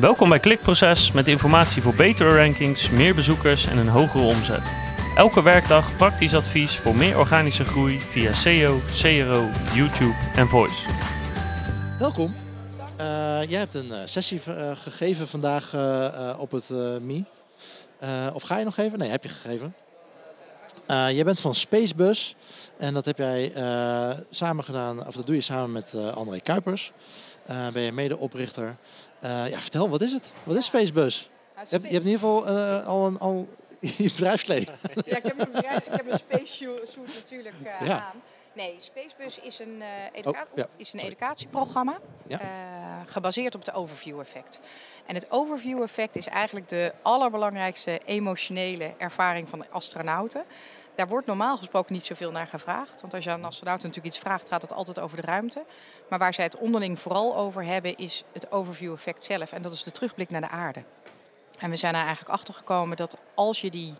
Welkom bij Klikproces met informatie voor betere rankings, meer bezoekers en een hogere omzet. Elke werkdag praktisch advies voor meer organische groei via SEO, CRO, YouTube en Voice. Welkom. Uh, jij hebt een uh, sessie uh, gegeven vandaag op het MI. of ga je nog geven? Nee, heb je gegeven. jij bent van Spacebus en dat heb jij samen gedaan, of dat doe je samen met André Kuipers. Ben je medeoprichter. ja, vertel, wat is het? Wat is Spacebus? je, hebt, je hebt in ieder geval al een al je bedrijfskleding. Ja, ik heb een, bedrijf, ik heb een space suit natuurlijk aan. Nee, Spacebus is een, uh, educa oh, is een educatieprogramma uh, gebaseerd op het overview effect. En het overview effect is eigenlijk de allerbelangrijkste emotionele ervaring van de astronauten. Daar wordt normaal gesproken niet zoveel naar gevraagd. Want als je aan een astronaut natuurlijk iets vraagt, gaat het altijd over de ruimte. Maar waar zij het onderling vooral over hebben, is het overview effect zelf. En dat is de terugblik naar de aarde. En we zijn er eigenlijk achter gekomen dat als je die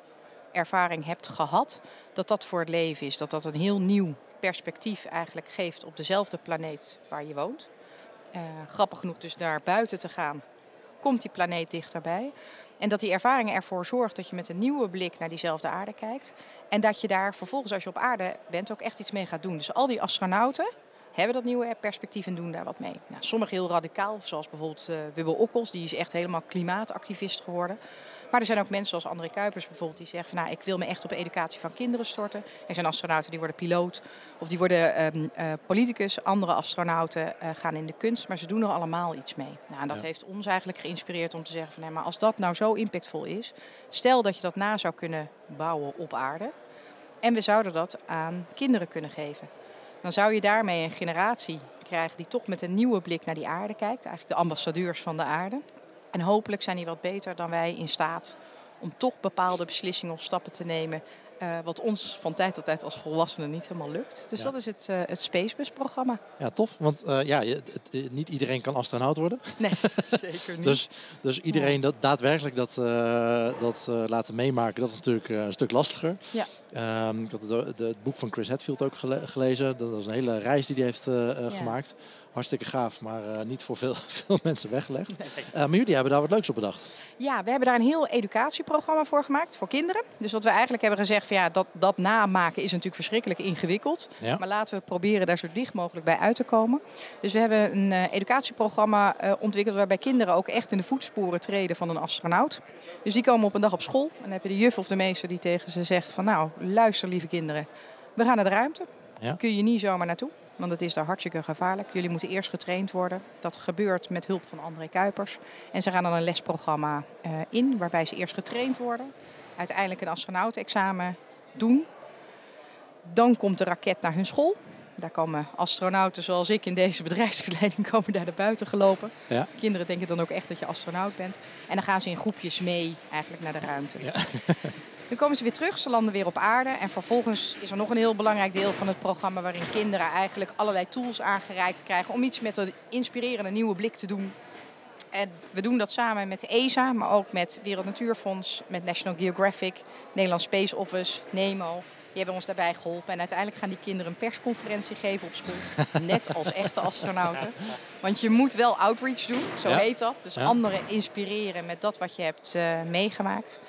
ervaring hebt gehad, dat dat voor het leven is. Dat dat een heel nieuw perspectief eigenlijk geeft op dezelfde planeet waar je woont. Uh, grappig genoeg dus naar buiten te gaan, komt die planeet dichterbij. En dat die ervaring ervoor zorgt dat je met een nieuwe blik naar diezelfde aarde kijkt. En dat je daar vervolgens, als je op aarde bent, ook echt iets mee gaat doen. Dus al die astronauten hebben dat nieuwe perspectief en doen daar wat mee. Nou, sommigen heel radicaal, zoals bijvoorbeeld uh, Wibbel Okkels, die is echt helemaal klimaatactivist geworden. Maar er zijn ook mensen zoals André Kuipers bijvoorbeeld die zeggen van nou, ik wil me echt op educatie van kinderen storten. Er zijn astronauten die worden piloot of die worden um, uh, politicus. Andere astronauten uh, gaan in de kunst, maar ze doen er allemaal iets mee. Nou, en dat heeft ons eigenlijk geïnspireerd om te zeggen van nee, maar als dat nou zo impactvol is, stel dat je dat na zou kunnen bouwen op aarde. En we zouden dat aan kinderen kunnen geven. Dan zou je daarmee een generatie krijgen die toch met een nieuwe blik naar die aarde kijkt. Eigenlijk de ambassadeurs van de aarde. En hopelijk zijn die wat beter dan wij in staat om toch bepaalde beslissingen of stappen te nemen. Uh, wat ons van tijd tot tijd als volwassenen niet helemaal lukt. Dus dat is het, uh, het Spacebus-programma. Ja, tof. Want uh, ja, het, het, niet iedereen kan astronaut worden. Nee, zeker niet. dus, dus iedereen dat daadwerkelijk dat, dat laten meemaken, dat is natuurlijk een stuk lastiger. Ja. Um, ik had het, het, boek van Chris Hadfield ook gelezen. Dat was een hele reis die hij heeft ja. gemaakt hartstikke gaaf, maar uh, niet voor veel, veel mensen weggelegd. Uh, maar jullie hebben daar wat leuks op bedacht. Ja, we hebben daar een heel educatieprogramma voor gemaakt, voor kinderen. Dus wat we eigenlijk hebben gezegd, van, ja, dat, dat namaken is natuurlijk verschrikkelijk ingewikkeld. Ja. Maar laten we proberen daar zo dicht mogelijk bij uit te komen. Dus we hebben een uh, educatieprogramma ontwikkeld waarbij kinderen ook echt in de voetsporen treden van een astronaut. Dus die komen op een dag op school en dan heb je de juf of de meester die tegen ze zegt van nou, luister lieve kinderen, we gaan naar de ruimte. Ja. Kun je niet zomaar naartoe. Want het is daar hartstikke gevaarlijk. Jullie moeten eerst getraind worden. Dat gebeurt met hulp van André Kuipers. En ze gaan dan een lesprogramma uh, in, waarbij ze eerst getraind worden. Uiteindelijk een astronautenexamen doen. Dan komt de raket naar hun school. Daar komen astronauten zoals ik in deze bedrijfsgeleiding komen daar naar buiten gelopen. Ja. Kinderen denken dan ook echt dat je astronaut bent. En dan gaan ze in groepjes mee eigenlijk naar de ruimte. Ja. Dan komen ze weer terug, ze landen weer op aarde. En vervolgens is er nog een heel belangrijk deel van het programma waarin kinderen eigenlijk allerlei tools aangereikt krijgen om iets met een inspirerende nieuwe blik te doen. En we doen dat samen met de ESA, maar ook met Wereld Natuurfonds, met National Geographic, Nederlands Space Office, NEMO. Die hebben ons daarbij geholpen. En uiteindelijk gaan die kinderen een persconferentie geven op school. Net als echte astronauten. Want je moet wel outreach doen, zo heet dat. Dus anderen inspireren met dat wat je hebt uh, meegemaakt.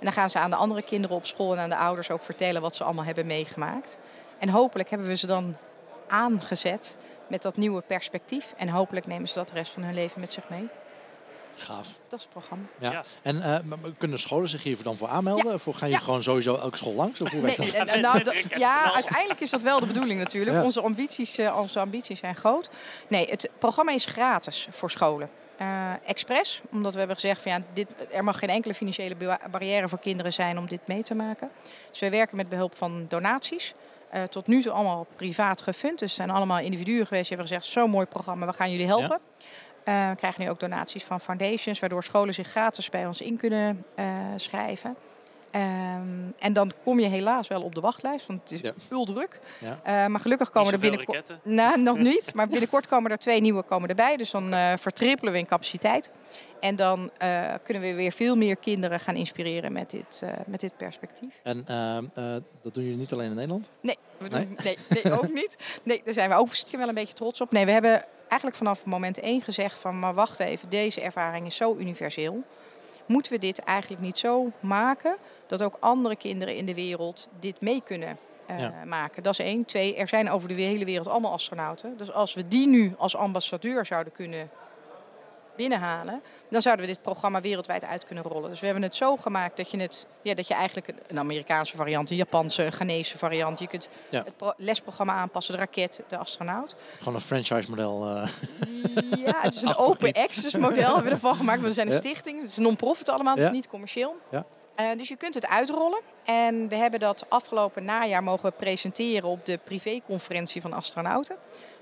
En dan gaan ze aan de andere kinderen op school en aan de ouders ook vertellen wat ze allemaal hebben meegemaakt. En hopelijk hebben we ze dan aangezet met dat nieuwe perspectief. En hopelijk nemen ze dat de rest van hun leven met zich mee. Gaaf. Dat is het programma. Ja. En uh, kunnen scholen zich hiervoor dan voor aanmelden? Ja. Of gaan je gewoon sowieso elke school langs? Of hoe nee, dat? Nou, nou ja, uiteindelijk is dat wel de bedoeling natuurlijk. Onze, ambities, uh, onze ambities zijn groot. Nee, het programma is gratis voor scholen. Uh, expres, omdat we hebben gezegd van ja, dit, er mag geen enkele financiële barrière voor kinderen zijn om dit mee te maken. Dus wij werken met behulp van donaties. Uh, tot nu toe allemaal privaat gefund. Dus zijn allemaal individuen geweest die hebben gezegd: zo'n mooi programma, we gaan jullie helpen. Ja. Uh, we krijgen nu ook donaties van foundations, waardoor scholen zich gratis bij ons in kunnen schrijven. Um, en dan kom je helaas wel op de wachtlijst, want het is ja. heel druk. Ja. Uh, maar gelukkig komen er binnenkort. Nou, nog niet. Maar binnenkort komen er twee nieuwe komen erbij. Dus dan uh, vertrippelen we in capaciteit. En dan uh, kunnen we weer veel meer kinderen gaan inspireren met dit, met dit perspectief. En ehm, dat doen jullie niet alleen in Nederland? Nee, we doen, nee? nee, nee ook niet. Nee, daar zijn we ook wel een beetje trots op. Nee, we hebben eigenlijk vanaf moment één gezegd van, maar wacht even, deze ervaring is zo universeel. Moeten we dit eigenlijk niet zo maken dat ook andere kinderen in de wereld dit mee kunnen uh, maken. Dat is één. Twee, er zijn over de hele wereld allemaal astronauten. Dus als we die nu als ambassadeur zouden kunnen binnenhalen, dan zouden we dit programma wereldwijd uit kunnen rollen. Dus we hebben het zo gemaakt dat je, het, ja, dat je eigenlijk een Amerikaanse variant, een Japanse, een Ghanese variant, je kunt het lesprogramma aanpassen, de raket, de astronaut. Gewoon een franchise model. Uh. Ja, het is een open access model hebben we ervan gemaakt. We zijn een stichting, het is non-profit allemaal, het is niet commercieel. Ja. Uh, dus je kunt het uitrollen. En we hebben dat afgelopen najaar mogen presenteren op de privéconferentie van astronauten.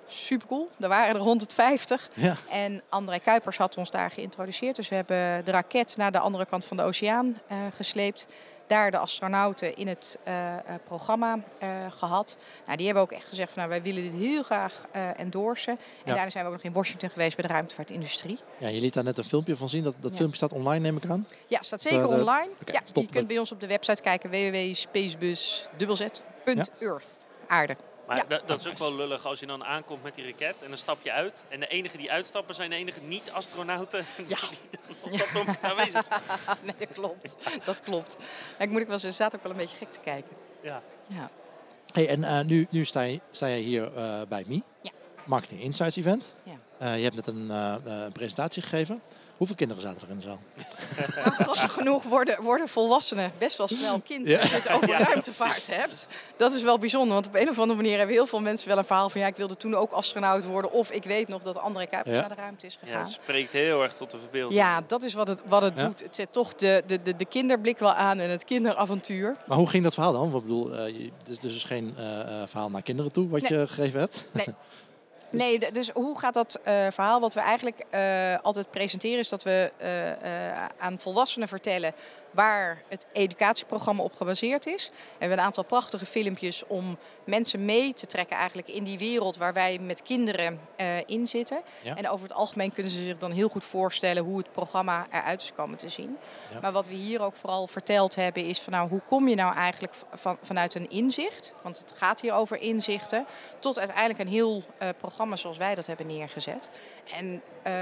Super cool. Er waren er 150. Ja. En André Kuipers had ons daar geïntroduceerd. Dus we hebben de raket naar de andere kant van de oceaan uh, gesleept daar de astronauten in het uh, programma uh, gehad. Nou, die hebben ook echt gezegd van nou, wij willen dit heel graag endorsen. En ja. daarna zijn we ook nog in Washington geweest bij de ruimtevaartindustrie. Ja, je liet daar net een filmpje van zien. Dat, dat filmpje staat online, neem ik aan? Ja, staat zeker online. Okay, ja, je kunt bij ons op de website kijken www.spacebus.earth. Aarde. Maar dat, dat, is ook wel lullig als je dan aankomt met die raket en dan stap je uit. En de enige die uitstappen zijn de enige niet-astronauten ja. die dan op ja. aanwezig zijn. nee, dat klopt. Dat klopt. ik moet ik wel zeggen, staat ook wel een beetje gek te kijken. Ja. ja. Hey, en uh, nu, nu sta, je, sta jij hier uh, bij MI. Ja. Marketing Insights Event. Ja. Uh, je hebt net een presentatie gegeven. Hoeveel kinderen zaten er in de zaal? Nou, genoeg worden, worden volwassenen best wel snel kind ja. als je het over ruimtevaart hebt. Dat is wel bijzonder, want op een of andere manier hebben heel veel mensen wel een verhaal van ja, ik wilde toen ook astronaut worden. Of ik weet nog dat André Kuiper naar de ruimte is gegaan. Ja, het spreekt heel erg tot de verbeelding. Ja, dat is wat het, wat het doet. Het zet toch de, de, de, de, kinderblik wel aan en het kinderavontuur. Maar hoe ging dat verhaal dan? Ik bedoel, uh, dus, dus geen uh, verhaal naar kinderen toe wat je gegeven hebt? Nee. Nee, dus hoe gaat dat uh, verhaal? Wat we eigenlijk uh, altijd presenteren is dat we uh, aan volwassenen vertellen waar het educatieprogramma op gebaseerd is. En we hebben een aantal prachtige filmpjes om mensen mee te trekken eigenlijk in die wereld waar wij met kinderen uh, in zitten. En over het algemeen kunnen ze zich dan heel goed voorstellen hoe het programma eruit is komen te zien. Ja. Maar wat we hier ook vooral verteld hebben is van nou, hoe kom je nou eigenlijk van, vanuit een inzicht, want het gaat hier over inzichten, tot uiteindelijk een heel uh, programma zoals wij dat hebben neergezet. En uh,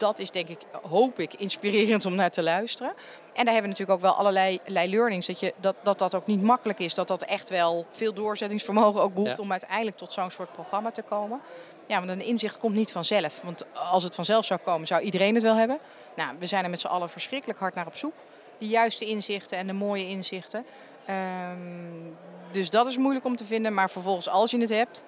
dat is denk ik, hoop ik, inspirerend om naar te luisteren. En daar hebben we natuurlijk ook wel allerlei learnings. Dat, je, dat, dat dat ook niet makkelijk is. Dat dat echt wel veel doorzettingsvermogen ook behoeft om uiteindelijk tot zo'n soort programma te komen. Ja, want een inzicht komt niet vanzelf. Want als het vanzelf zou komen, zou iedereen het wel hebben. Nou, we zijn er met z'n allen verschrikkelijk hard naar op zoek. De juiste inzichten en de mooie inzichten. Um, dus dat is moeilijk om te vinden. Maar vervolgens, als je het hebt,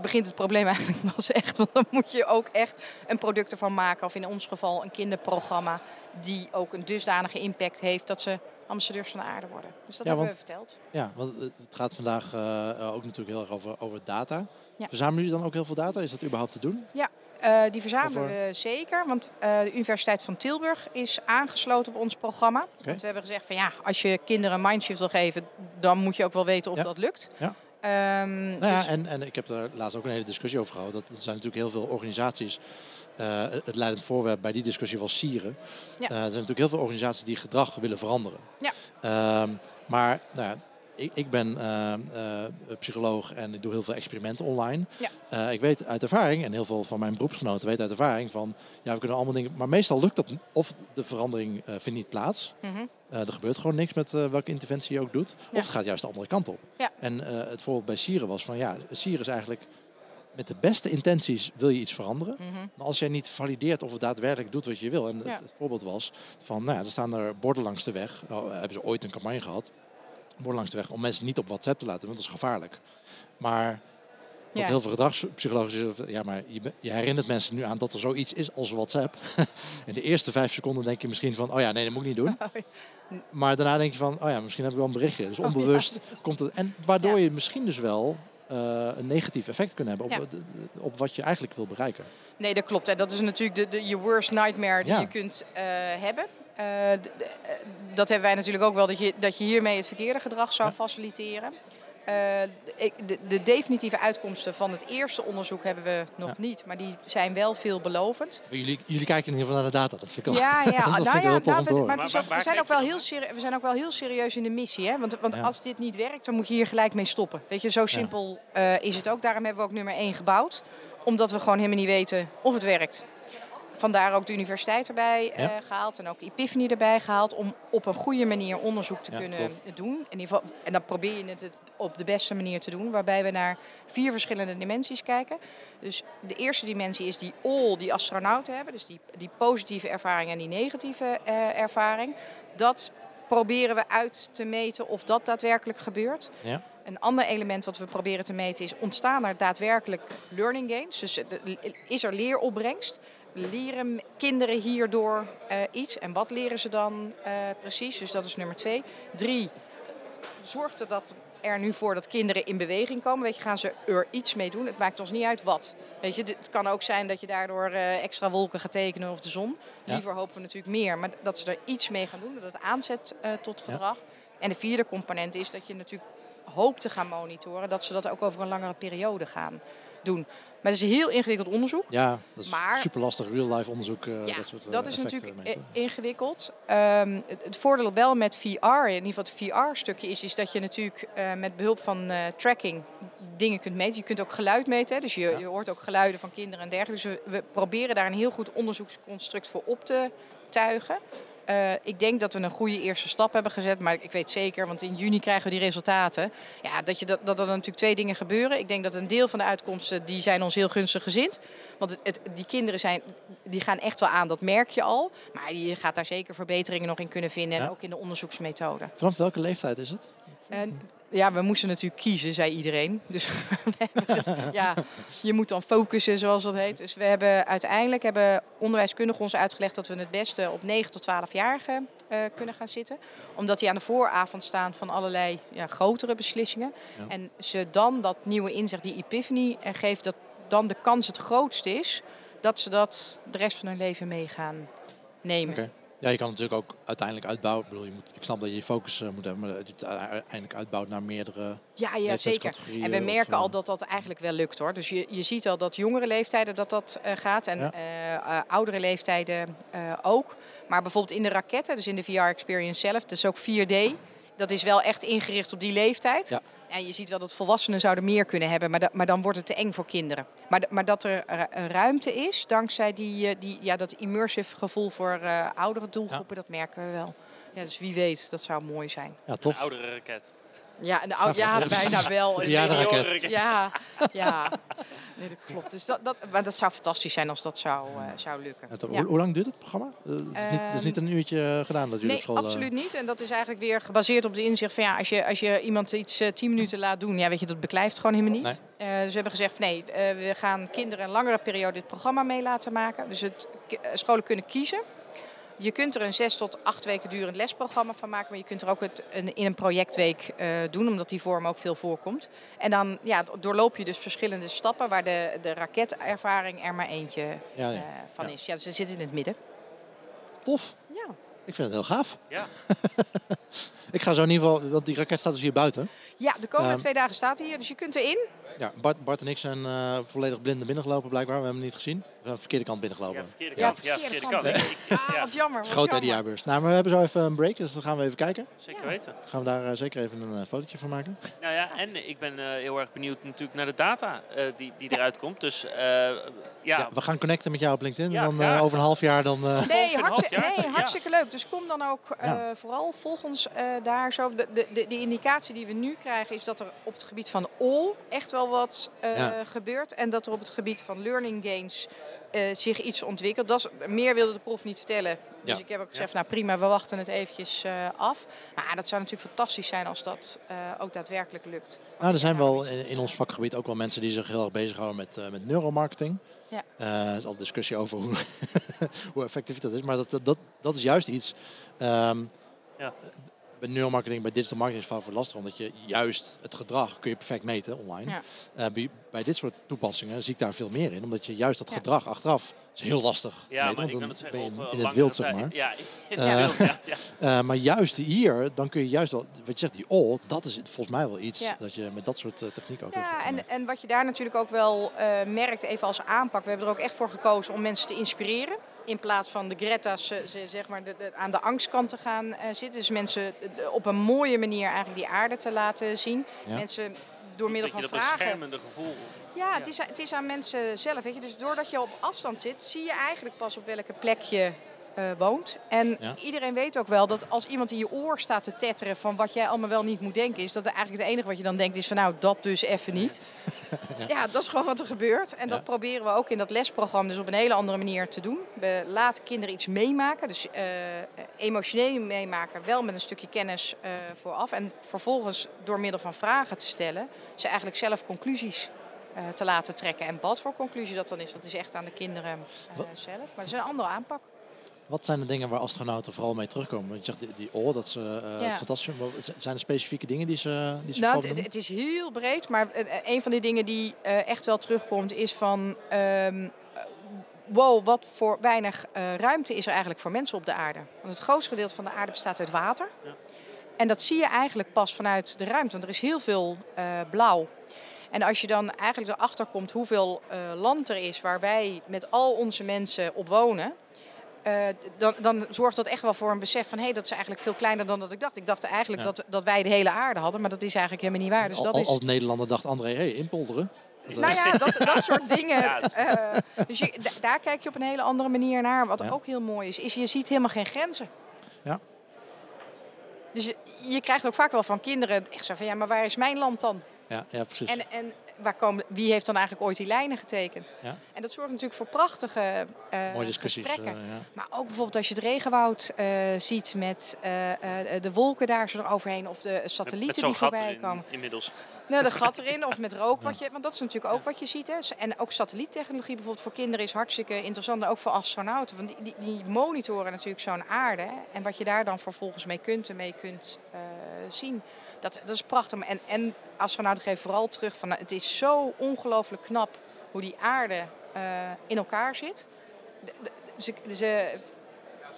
begint het probleem eigenlijk pas echt. Want dan moet je ook echt een product ervan maken. Of in ons geval een kinderprogramma die ook een dusdanige impact heeft dat ze ambassadeurs van de aarde worden. Dus dat hebben we verteld. Ja, want het gaat vandaag uh, ook natuurlijk heel erg over, over data. Ja. Verzamelen jullie dan ook heel veel data? Is dat überhaupt te doen? Ja, uh, die verzamelen we zeker. Want uh, de Universiteit van Tilburg is aangesloten op ons programma. Okay. Want we hebben gezegd van ja, als je kinderen een mindshift wil geven, dan moet je ook wel weten of ja. dat lukt. Ja. Um, nou ja, dus... en, en ik heb daar laatst ook een hele discussie over gehad. Dat er zijn natuurlijk heel veel organisaties. Uh, het leidend voorwerp bij die discussie was Sieren. Ja. Uh, er zijn natuurlijk heel veel organisaties die gedrag willen veranderen. Ja. Um, maar nou ja, ik, ik ben uh, uh, psycholoog en ik doe heel veel experimenten online. Ja. Uh, ik weet uit ervaring, en heel veel van mijn beroepsgenoten weten uit ervaring van, ja, we kunnen allemaal dingen, maar meestal lukt dat, of de verandering vindt niet plaats. Mm -hmm. er gebeurt gewoon niks met welke interventie je ook doet. Ja. Of het gaat juist de andere kant op. Ja. En het voorbeeld bij Sieren was van, ja, Sieren is eigenlijk met de beste intenties wil je iets veranderen. Mm -hmm. Maar als jij niet valideert of het daadwerkelijk doet wat je wil. En ja. het, het, voorbeeld was van, nou ja, er staan er borden langs de weg. Oh, hebben ze ooit een campagne gehad bord langs de weg om mensen niet op WhatsApp te laten, want dat is gevaarlijk. Maar wat heel veel gedragspsychologisch is, ja, maar je, je, herinnert mensen nu aan dat er zoiets is als WhatsApp. In de eerste vijf seconden denk je misschien van, oh ja, nee, dat moet ik niet doen. Maar daarna denk je van, oh ja, misschien heb ik wel een berichtje. Dus onbewust oh, komt het. En waardoor je misschien dus wel uh, een negatief effect kunt hebben op, op wat je eigenlijk wil bereiken. Nee, dat klopt. En dat is natuurlijk de, de, je worst nightmare die je kunt uh, hebben. Uh, dat hebben wij natuurlijk ook wel, dat je, dat je hiermee het verkeerde gedrag zou faciliteren. Uh, de, de, definitieve uitkomsten van het eerste onderzoek hebben we nog ja. niet, maar die zijn wel veelbelovend. Jullie, jullie kijken in ieder geval naar de data, dat vind ik wel. Ja, ja. nou, ja nou, we, maar ook, we, zijn ook wel heel serieus, we zijn ook wel heel serieus in de missie. Hè? Want, want ja. als dit niet werkt, dan moet je hier gelijk mee stoppen. Weet je, zo simpel uh, is het ook. Daarom hebben we ook nummer 1 gebouwd omdat we gewoon helemaal niet weten of het werkt. Vandaar ook de universiteit erbij uh, gehaald en ook Epiphany erbij gehaald om op een goede manier onderzoek te kunnen doen. In ieder geval, en dan probeer je het op de beste manier te doen, waarbij we naar vier verschillende dimensies kijken. Dus de eerste dimensie is die all die astronauten hebben, dus die, die positieve ervaring en die negatieve uh, ervaring. Dat proberen we uit te meten of dat daadwerkelijk gebeurt. Ja. Een ander element wat we proberen te meten is, ontstaan er daadwerkelijk learning gains? Dus eh, is er leeropbrengst? Leren kinderen hierdoor uh, iets? En wat leren ze dan uh, precies? Dus dat is nummer twee. Drie, zorgt er dat er nu voor dat kinderen in beweging komen? Weet je, gaan ze er iets mee doen? Het maakt ons niet uit wat. Weet je, het kan ook zijn dat je daardoor uh, extra wolken gaat tekenen of de zon. Liever hopen we natuurlijk meer, maar dat ze er iets mee gaan doen, dat het aanzet tot gedrag. Ja. En de vierde component is dat je natuurlijk hoopt te gaan monitoren, dat ze dat ook over een langere periode gaan doen. Maar het is een heel ingewikkeld onderzoek. Ja, dat is maar, super lastig, real-life onderzoek. Uh, ja, dat, soort, dat is natuurlijk ingewikkeld. Um, het, het, voordeel wel met VR, in ieder geval het VR-stukje is, is dat je natuurlijk uh, met behulp van uh, tracking dingen kunt meten. Je kunt ook geluid meten, hè, dus je, je, hoort ook geluiden van kinderen en dergelijke. Dus we, we proberen daar een heel goed onderzoeksconstruct voor op te tuigen. Uh, ik denk dat we een goede eerste stap hebben gezet. Maar ik weet zeker, want in juni krijgen we die resultaten. Ja, dat, je dat, dat er natuurlijk twee dingen gebeuren. Ik denk dat een deel van de uitkomsten, die zijn ons heel gunstig gezind. Want het, het, die kinderen zijn, die gaan echt wel aan, dat merk je al. Maar je gaat daar zeker verbeteringen nog in kunnen vinden. En ook in de onderzoeksmethode. Vanaf welke leeftijd is het? Uh, ja, we moesten natuurlijk kiezen, zei iedereen. Dus, dus, ja, je moet dan focussen, zoals dat heet. Dus we hebben uiteindelijk hebben onderwijskundigen ons uitgelegd dat we het beste op 9 tot 12-jarigen uh, kunnen gaan zitten. Omdat die aan de vooravond staan van allerlei ja, grotere beslissingen. En ze dan dat nieuwe inzicht, die epiphany, en geeft dat dan de kans het grootst is dat ze dat de rest van hun leven mee gaan nemen. Ja, je kan natuurlijk ook uiteindelijk uitbouwen. Ik, bedoel, je moet, ik snap dat je je focus uh, moet hebben, maar dat je het uiteindelijk uitbouwt naar meerdere Ja, ja zeker. En we merken al dat dat eigenlijk wel lukt hoor. Dus je, je ziet al dat jongere leeftijden dat dat uh, gaat en ja. oudere leeftijden ook. Maar bijvoorbeeld in de raketten, dus in de VR-experience zelf, dus ook 4D, dat is wel echt ingericht op die leeftijd. Ja. En je ziet wel dat volwassenen zouden meer kunnen hebben, maar, maar dan wordt het te eng voor kinderen. Maar, maar dat er ruimte is, dankzij die, eh, die, ja, dat immersive gevoel voor uh, oudere doelgroepen, dat merken we wel. Ja, dus wie weet, dat zou mooi zijn. Ja, tof. Een oudere raket. Ja, de oude, ja, bijna wel. Ja, Ja, ja. Nee, dat klopt. Dus dat, dat, maar dat zou fantastisch zijn als dat zou, uh, zou lukken. Ja, hoe, lang duurt het programma? Uh, het, is niet, het, is niet, een uurtje eh, gedaan dat jullie nee, op school... Nee, absoluut niet. En dat is eigenlijk weer gebaseerd op de inzicht van ja, als je, als je iemand iets tien minuten laat doen, ja, weet je, dat beklijft gewoon helemaal niet. Nee. dus we hebben gezegd nee, we gaan kinderen een langere periode dit programma mee laten maken. Dus het, scholen kunnen kiezen. Je kunt er een zes tot acht weken durend lesprogramma van maken, maar je kunt er ook het in een projectweek uh, doen, omdat die vorm ook veel voorkomt. En dan ja, doorloop je dus verschillende stappen waar de, de raketervaring er maar eentje ja, ja. Uh, van ja. is. Ja, ze zitten in het midden. Tof. Ja. Ik vind het heel gaaf. Ja. ik ga zo in ieder geval, want die raket staat dus hier buiten. Ja, de komende um, twee dagen staat hij hier, dus je kunt erin. Ja, Bart, Bart en ik zijn uh, volledig blind binnengelopen blijkbaar. We hebben hem niet gezien. We zijn de verkeerde kant binnengelopen. Ja, verkeerde kant. Ja, verkeerde, ja, verkeerde kant. kant. Ah, wat jammer. Wat Grote jaarbeurs. Nou, maar we hebben zo even een break, dus dan gaan we even kijken. Zeker weten. Dan gaan we daar uh, zeker even een uh, fotootje van maken. Nou ja, en ik ben heel erg benieuwd natuurlijk naar de data die, die eruit komt. Dus ja. We gaan connecten met jou op LinkedIn. dan over een half jaar dan... Nee, hartstikke, nee, hartstikke leuk. Dus kom dan ook vooral, volg ons daar zo. De, de, de, de indicatie die we nu krijgen is dat er op het gebied van all echt wel wat ja. gebeurt. En dat er op het gebied van learning gains uh, zich iets ontwikkelt. Dat is, meer wilde de proef niet vertellen. Dus ja. ik heb ook gezegd, nou prima, we wachten het eventjes uh, af. Maar dat zou natuurlijk fantastisch zijn als dat uh, ook daadwerkelijk lukt. Nou, er zijn wel in, in, ons vakgebied ook wel mensen die zich heel erg bezighouden met, met neuromarketing. Ja. er is al discussie over hoe, hoe effectief dat is. Maar dat, dat, dat is juist iets... Um, ja bij neuromarketing, bij digital marketing is het vaak lastig, omdat je juist het gedrag kun je perfect meten online. Ja. Uh, bij, bij, dit soort toepassingen zie ik daar veel meer in, omdat je juist dat ja. gedrag achteraf is heel lastig ja, meten, want dan ben je in, in het wild, zeg maar. Ja, in het uh, wild, ja. Uh, maar juist hier, dan kun je juist wel, wat je zegt, die all, dat is volgens mij wel iets dat je met dat soort technieken ook Ja, en, en wat je daar natuurlijk ook wel merkt, even als aanpak, we hebben er ook echt voor gekozen om mensen te inspireren in plaats van de Greta's zeg maar, de, de, aan de angstkant te gaan uh, zitten. Dus mensen op een mooie manier eigenlijk die aarde te laten zien. Ja. Mensen door middel van dat vragen. beschermende gevoel. Ja, het is, het is aan mensen zelf. Weet je. Dus doordat je op afstand zit, zie je eigenlijk pas op welke plek je uh, woont. En iedereen weet ook wel dat als iemand in je oor staat te tetteren van wat jij allemaal wel niet moet denken, is dat eigenlijk het enige wat je dan denkt is van nou, dat dus even niet. ja. dat is gewoon wat er gebeurt. En dat proberen we ook in dat lesprogramma dus op een hele andere manier te doen. We laten kinderen iets meemaken, dus uh, emotioneel meemaken, wel met een stukje kennis uh, vooraf. En vervolgens door middel van vragen te stellen, ze eigenlijk zelf conclusies te laten trekken. En wat voor conclusie dat dan is, dat is echt aan de kinderen zelf. Maar het is een andere aanpak. Wat zijn de dingen waar astronauten vooral mee terugkomen? Want je zegt die, die oor, dat ze uh, fantastisch Zijn er specifieke dingen die ze, die ze nou, het, het, is heel breed, maar eh, eh, een van de dingen die uh, echt wel terugkomt is van... Um, wow, wat voor weinig uh, ruimte is er eigenlijk voor mensen op de aarde. Want het grootste gedeelte van de aarde bestaat uit water. Ja. En dat zie je eigenlijk pas vanuit de ruimte, want er is heel veel blauw. En als je dan eigenlijk erachter komt hoeveel land er is waar wij met al onze mensen op wonen uh, dan, dan, zorgt dat echt wel voor een besef van hé, hey, dat is eigenlijk veel kleiner dan dat ik dacht. Ik dacht eigenlijk dat, dat wij de hele aarde hadden, maar dat is eigenlijk helemaal niet waar. Dus dat als, is... als Nederlander dacht André, hé, hey, inpolderen. Nou ja, dat, dat soort dingen. Uh, dus je, daar kijk je op een hele andere manier naar. Wat ja. ook heel mooi is, is je ziet helemaal geen grenzen. Ja. Dus je, je, krijgt ook vaak wel van kinderen echt zo van ja, maar waar is mijn land dan? Ja, ja precies. En, en waar komen, wie heeft dan eigenlijk ooit die lijnen getekend? Ja. En dat zorgt natuurlijk voor prachtige uh, Mooie discussies. Gesprekken. Uh, ja. Maar ook bijvoorbeeld als je het regenwoud uh, ziet met de wolken daar zo overheen of de satellieten die voorbij komen. inmiddels. Nou, de gat erin of met rook. Wat je, want dat is natuurlijk ook wat je ziet. Hè. En ook satelliettechnologie bijvoorbeeld voor kinderen is hartstikke interessant. ook voor astronauten. Want die, die, die monitoren natuurlijk zo'n aarde. En wat je daar dan vervolgens mee kunt en mee kunt zien. Dat, dat is prachtig. En, en astronauten geven vooral terug van nou, het is zo ongelooflijk knap hoe die aarde uh, in elkaar zit. De, de, ze, ze,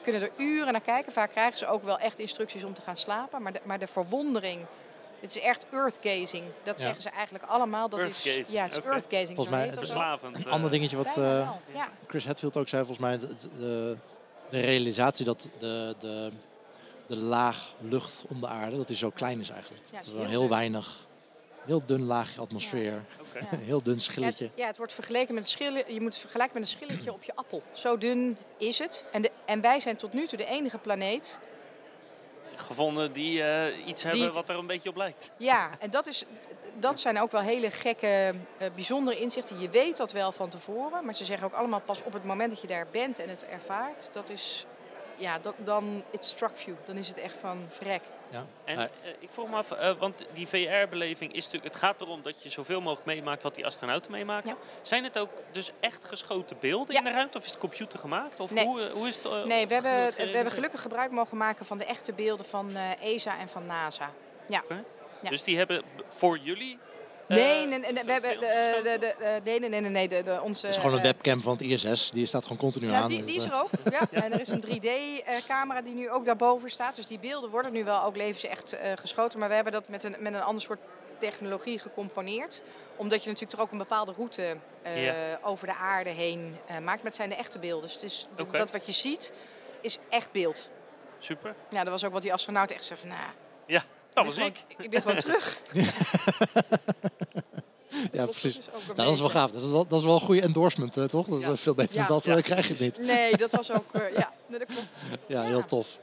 kunnen er uren naar kijken. Vaak krijgen ze ook wel echt instructies om te gaan slapen. Maar de, maar de verwondering. Het is echt earthgazing. Dat ja. zeggen ze eigenlijk allemaal. Dat is, ja, het is okay. earthgazing. Volgens mij verslavend. Een ander dingetje wat uh, ja. Chris Hadfield ook zei, volgens mij, de, de, de realisatie dat de, de laag lucht om de aarde, dat die zo klein is eigenlijk. Ja, het is heel, heel weinig, heel dun laagje atmosfeer, ja. Okay. heel dun schilletje. Ja het, ja, het, wordt vergeleken met een schilletje, je moet het vergelijken met een schilletje op je appel. Zo dun is het. En, de, en wij zijn tot nu toe de enige planeet gevonden die uh, iets hebben wat er een beetje op lijkt. Ja, en dat, is, dat zijn ook wel hele gekke, uh, bijzondere inzichten. Je weet dat wel van tevoren, maar ze zeggen ook allemaal pas op het moment dat je daar bent en het ervaart. Dat is ja, dat, dan it struck you. Dan is het echt van vrek. Ja. En uh, ik vroeg me af, uh, want die VR-beleving is natuurlijk... Het gaat erom dat je zoveel mogelijk meemaakt wat die astronauten meemaken. Ja. Zijn het ook dus echt geschoten beelden ja. in de ruimte? Of is het computer gemaakt? Of nee. hoe, hoe is het? Uh, nee, we hebben, we hebben gelukkig gebruik mogen maken van de echte beelden van ESA en van NASA. Ja. Okay. Dus die hebben voor jullie Nee, nee, nee, we hebben de, de, nee, nee, nee, nee, de, de, onze... Het is gewoon een webcam van het ISS, die staat gewoon continu ja, aan. Die, die is er ook, ja. En er is een 3D-camera die nu ook daarboven staat. Dus die beelden worden nu wel ook levens echt uh, geschoten. Maar we hebben dat met een, met een ander soort technologie gecomponeerd. Omdat je natuurlijk toch ook een bepaalde route uh, over de aarde heen uh, maakt. Maar het zijn de echte beelden. Dus het is, okay. dat wat je ziet, is echt beeld. Super. Ja, dat was ook wat die astronaut echt zei van... Nou, ja. Dat was ik. Ik ben gewoon terug. ja, precies. Nou, dat is wel gaaf. Dat is wel, dat is wel een goede endorsement, uh, toch? Dat is ja. veel beter ja. dan dat uh, krijg je niet. Nee, dat was ook... Uh, ja, nee, dat klopt. Ja, heel tof.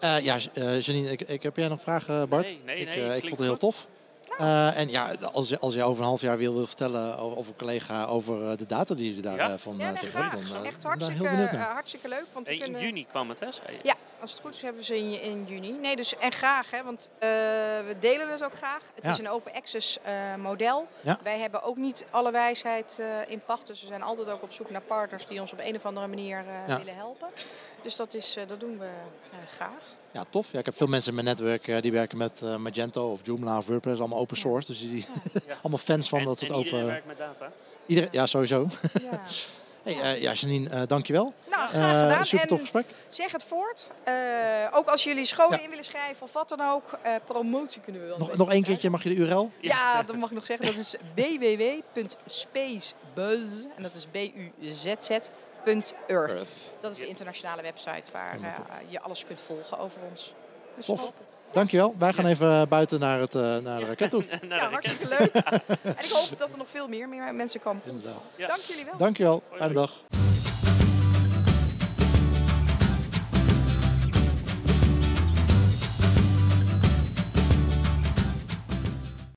ja, Janine, ik, ik, heb jij nog vragen, Bart? Nee, nee, ik, nee. ik vond het heel tof. Uh, en ja, als je, als je over een half jaar wil, wil vertellen over een collega over de data die jullie daarvan ja? uh, ja, nee, hebben, dan echt hartstikke, hartstikke leuk. Want in kunnen... juni kwam het, hè? Ja, als het goed is hebben ze in, in juni. Nee, dus en graag, hè, want uh, we delen het ook graag. Het ja. is een open access model. Ja. Wij hebben ook niet alle wijsheid in pacht, dus we zijn altijd ook op zoek naar partners die ons op een of andere manier willen helpen. Dus dat, is, dat doen we graag. Ja, tof. Ja, ik heb veel mensen in mijn netwerk uh, die werken met uh, Magento of Joomla of WordPress, allemaal open source. Dus die ja. allemaal fans van en, dat het open. Iedereen werkt met data. Iedereen, ja, sowieso. Ja. hey, uh, ja, Janine, dankjewel. Nou, graag gedaan. super tof gesprek. Zeg het voort. ook als jullie scholen ja. in willen schrijven of wat dan ook, promotie kunnen we wel. Nog, nog één keertje, mag je de URL? Ja, dat mag ik nog zeggen. Dat is www.spacebuzz en dat is B-U-Z-Z Earth. Dat is de internationale website waar uh, je alles kunt volgen over ons. Dus Tof. Dankjewel. Wij gaan even buiten naar, het, naar de raket toe. ja, hartstikke leuk. en ik hoop dat er nog veel meer, meer mensen komen. Inderdaad. Dank jullie wel. Dankjewel. Fijne dag.